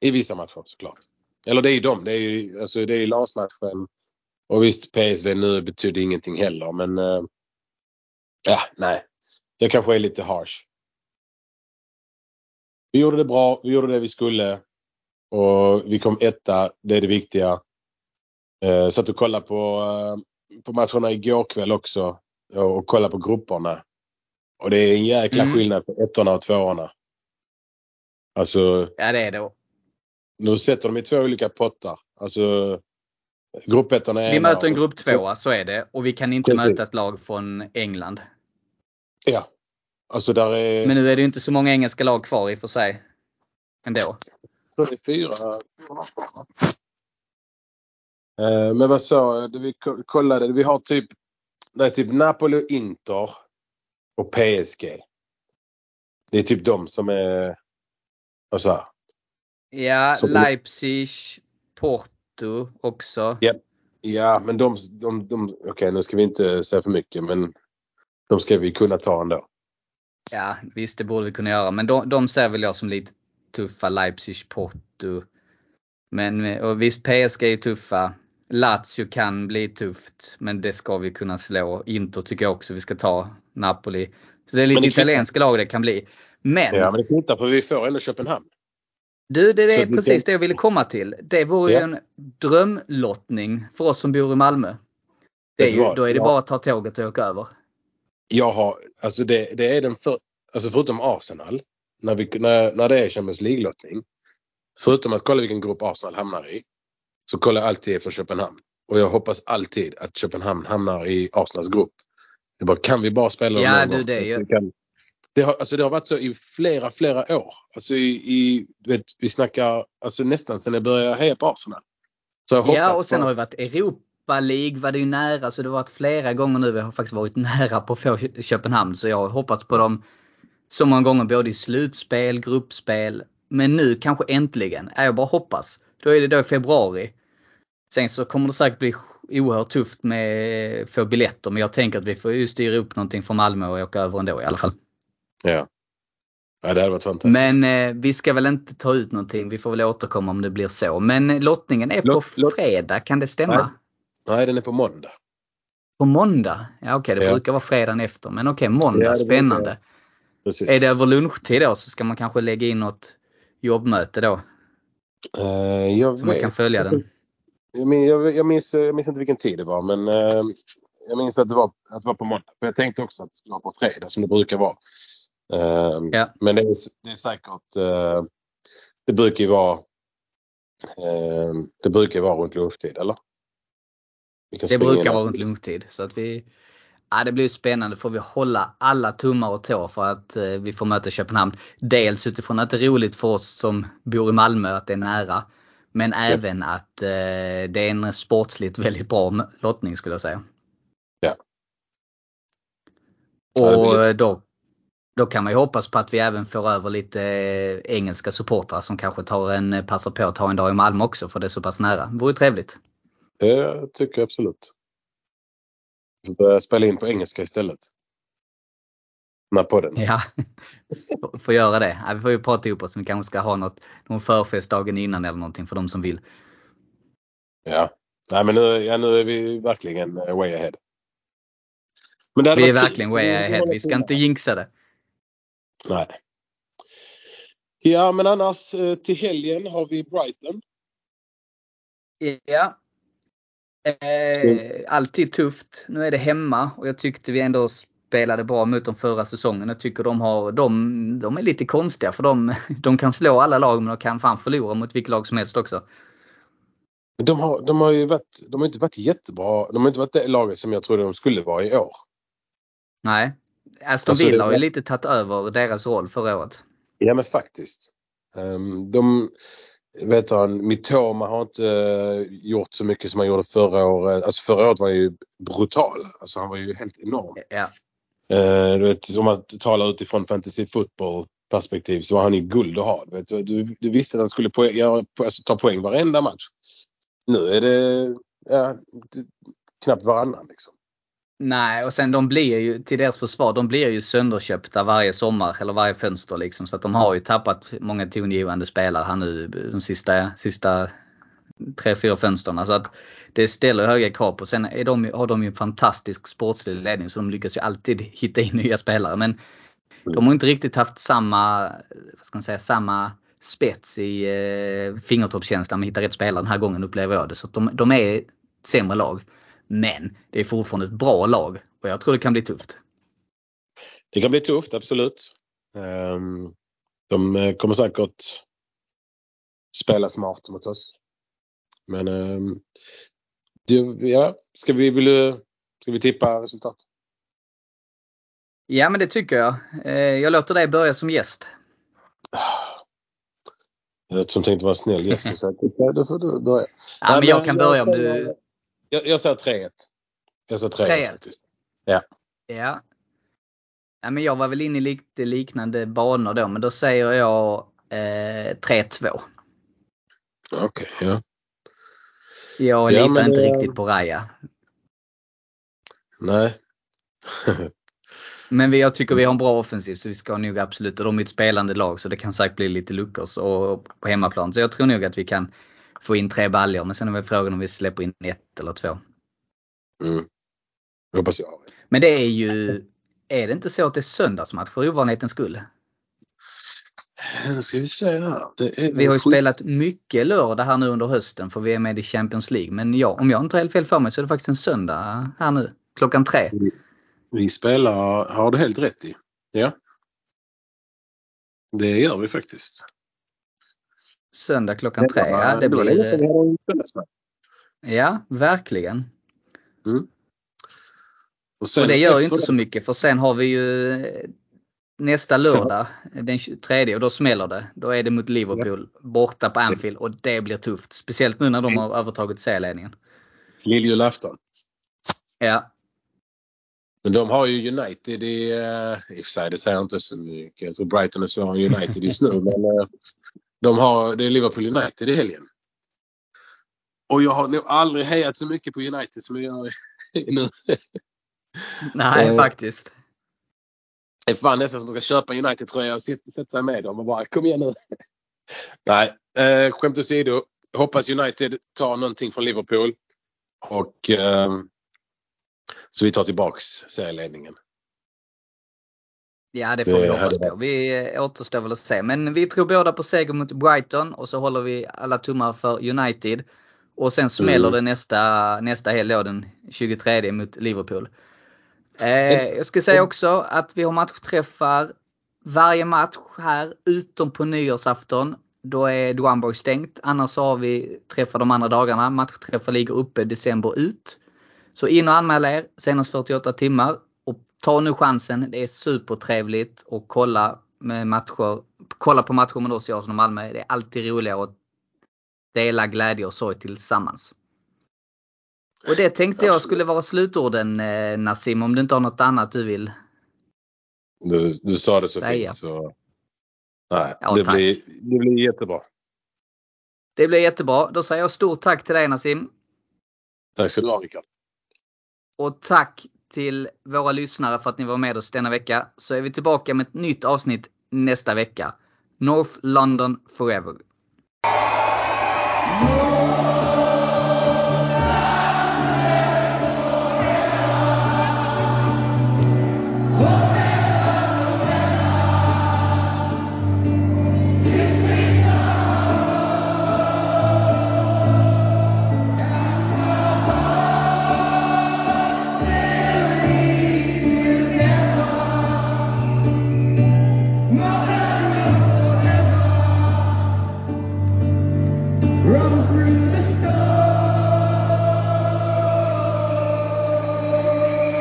I vissa matcher såklart. Eller det är ju dem. Det är ju alltså, det är Lars-matchen. Och visst PSV nu betydde ingenting heller men eh, ja, nej. Jag kanske är lite harsh. Vi gjorde det bra. Vi gjorde det vi skulle. Och vi kom etta. Det är det viktiga. Eh, satt och kollade på, eh, på matcherna igår kväll också. Och, och kollade på grupperna. Och det är en jäkla Mm. skillnad på ettorna och tvåorna. Alltså Ja det är det. nu sätter de i två olika pottar. Alltså gruppettorna är Vi möter en och- grupp tvåa, så är det. Och vi kan inte Precis. möta ett lag från England. Ja. Alltså där är... Men nu är det inte så många engelska lag kvar i och för sig. Ändå. Jag tror det är fyra. Eh, Men vad sa Vi ko- kollade. Vi har typ... Det är typ Napoli och Inter. Och PSG. Det är typ de som är... Alltså, Ja, Så- Leipzig, Porto också. Ja. ja, men de... de, de Okej, nu ska vi inte säga för mycket men de ska vi kunna ta ändå. Ja, visst det borde vi kunna göra. Men de, de ser väl jag som lite tuffa. Leipzig, Porto. Men och visst PSG är tuffa. Lazio kan bli tufft. Men det ska vi kunna slå. Inter tycker jag också vi ska ta. Napoli. Så det är lite det italienska lag det kan bli. Men Ja, men det kvittar för vi får ändå Köpenhamn. Du, det Så är vi precis det jag ville komma till. Det vore Ja. ju en drömlottning för oss som bor i Malmö. Det är ju, då är det Ja. bara att ta tåget och åka över. Jag har, alltså det, det är den för, alltså förutom Arsenal, när, vi, när, när det är Champions League-lottning. Förutom att kolla vilken grupp Arsenal hamnar i. Så kollar jag alltid för Köpenhamn. Och jag hoppas alltid att Köpenhamn hamnar i Arsenals grupp. Jag bara, kan vi bara spela Ja, du, det är ju- kan, det, har, alltså det har varit så i flera, flera år. Alltså i, i vet, vi snackar alltså nästan sedan jag började heja på Arsenal. Så jag hoppas Ja och sen har det varit Europa League var det ju nära så det har varit flera gånger nu vi har faktiskt varit nära på att få Köpenhamn så jag har hoppats på dem så många gånger både i slutspel, gruppspel men nu kanske äntligen. Ja, Jag bara hoppas. Då är det då i februari. Sen så kommer det säkert bli oerhört tufft med att få biljetter men jag tänker att vi får ju styra upp någonting från Malmö och åka över ändå i alla fall. Ja. ja, det hade varit fantastiskt. Men eh, vi ska väl inte ta ut någonting. Vi får väl återkomma om det blir så. Men eh, lottningen är Lott- på fredag, kan det stämma? Nej. Nej, den är på måndag. På måndag? Ja okej, det Ja. brukar vara fredagen efter. Men okej, måndag. Ja, Spännande. Precis. Är det över lunchtid då så ska man kanske lägga in något jobbmöte då. Eh, jag Så man vet. kan följa den. Jag minns, jag, jag, minns, jag minns inte vilken tid det var men eh, jag minns att det, var, att det var på måndag. För jag tänkte också att det skulle vara på fredag som det brukar vara. Eh, Ja. Men det är, det är säkert... Eh, det brukar ju vara... Eh, det brukar vara runt lunchtid eller? Det brukar vara runt lunchtid. Så att vi, ja, det blir spännande. Får vi hålla alla tummar och tår för att eh, vi får möta Köpenhamn. Dels utifrån att det är roligt för oss som bor i Malmö att det är nära. Men även att eh, det är en sportsligt väldigt bra lottning skulle jag säga. Ja. Och då, då kan man ju hoppas på att vi även får över lite eh, engelska supportrar som kanske tar en, eh, passar på att ta en dag i Malmö också för det är så pass nära. Det vore trevligt. Det tycker jag absolut. Vi får börja spela in på engelska istället. Den här podden. Ja, får göra det. Ja, vi får ju prata ihop oss. Vi kanske ska ha något, någon förfest dagen innan eller någonting för de som vill. Ja. Nej men nu, ja, nu är vi verkligen eh, way ahead. Vi är verkligen way ahead. Vi ska inte jinxa det. Nej. Ja men annars eh, till helgen har vi Brighton. Ja. Eh, alltid tufft. Nu är det hemma och jag tyckte vi ändå spelade bra mot dem förra säsongen. Jag tycker de, har, de, de är lite konstiga för de, de kan slå alla lag men de kan fan förlora mot vilket lag som helst också. De har, de har ju varit, de har inte varit jättebra. De har inte varit det laget som jag trodde de skulle vara i år. Nej. Aston Alltså, Villa har ju lite tagit över deras roll förra året. Ja men faktiskt. Um, de, vet han, Mitoma har inte gjort så mycket som han gjorde förra året. Alltså förra året var han ju brutal. Alltså han var ju helt enorm. Ja. Uh, du vet, om man talar utifrån fantasy football perspektiv så var han ju guld att ha. Du, du, du visste att han skulle poäng, göra, alltså, ta poäng varenda match. Nu är det ja, knappt varannan liksom. Nej, och sen de blir ju, till deras försvar, de blir ju sönderköpta varje sommar eller varje fönster liksom. Så att de har ju tappat många tongivande spelare här nu de sista, sista tre, fyra fönsterna. Så att det ställer höga krav på. Sen är de, har de ju en fantastisk sportslig ledning så de lyckas ju alltid hitta in nya spelare. Men de har inte riktigt haft samma, vad ska man säga, samma spets i eh, fingertoppskänslan med att hitta rätt spelare den här gången upplever jag det. Så de, de är ett sämre lag. Men det är fortfarande ett bra lag och jag tror det kan bli tufft. Det kan bli tufft, absolut. Um, de eh, kommer säkert spela smart mot oss. Men du, ja, ska vi, vill ska vi tippa resultat? Ja men det tycker jag. Eh, jag låter dig börja som gäst. Jag som tänkte vara snäll gäst så får du börja. Ja, men jag kan börja om du... Jag, jag säger 3-1. Jag säger 3-1 faktiskt. Ja. Ja. ja. men jag var väl inne i lite liknande banor då, men då säger jag eh, 3-2. Okej, okay, ja. Jag ja, litar inte det... riktigt på Raja. Nej. men jag tycker vi har en bra offensiv så vi ska nog absolut, och de är ett spelande lag så det kan säkert bli lite luckor på hemmaplan. Så jag tror nog att vi kan få in tre baljor. Men sen är väl frågan om vi släpper in ett eller två. Mm. Hoppas jag. Men det är ju, är det inte så att det är söndagsmatch för ovanlighetens skull? Nu ska vi se här. vi har ju spelat mycket lördag här nu under hösten för vi är med i Champions League. Men ja, om jag inte har helt fel för mig så är det faktiskt en söndag här nu. Klockan tre. Vi, vi spelar, har du helt rätt i. Ja. Det gör vi faktiskt. Söndag klockan tre. Ja, det blir... Ja, verkligen. Mm. Och, och, det gör ju inte så mycket för sen har vi ju nästa lördag den 23 och då smäller det. Då är det mot Liverpool borta på Anfield och det blir tufft. Speciellt nu när de har övertagit serieledningen. Lilljulafton. Ja. Men de har ju United i, uh, i och för sig det säger inte så mycket. Jag tror Brighton är svårare än United just nu men de har, det är Liverpool United i helgen. Och jag har nog aldrig hejat så mycket på United som jag gör nu. Nej, eh, faktiskt. Det är fan nästan som att man ska köpa United-tröja och sätta sig med dem och bara kom igen nu. Nej, eh, skämt åsido. Hoppas United tar någonting från Liverpool. Och eh, så vi tar tillbaks serieledningen. Ja det får det vi hoppas på. Vi återstår väl att se. Men vi tror båda på seger mot Brighton och så håller vi alla tummar för United. Och sen smäller mm. det nästa, nästa helg den 23 mot Liverpool. Eh, jag ska säga också att vi har matchträffar varje match här utom på nyårsafton. Då är Duanborg stängt. Annars har vi träffar de andra dagarna. Matchträffar ligger uppe december ut. Så in och anmäl er senast 48 timmar. Ta nu chansen. Det är supertrevligt att kolla med matcher. Kolla på matcher med oss i Arsenal Malmö. Det är alltid roligare att dela glädje och sorg tillsammans. Och det tänkte jag skulle vara slutorden eh, Nassim, om du inte har något annat du vill Du, du sa det så säga. fint så... Nej, ja, det, blir, det blir jättebra. Det blir jättebra. Då säger jag stort tack till dig Nassim. Tack så du ha Rickard. Och tack till våra lyssnare för att ni var med oss denna vecka. Så är vi tillbaka med ett nytt avsnitt nästa vecka. North London Forever.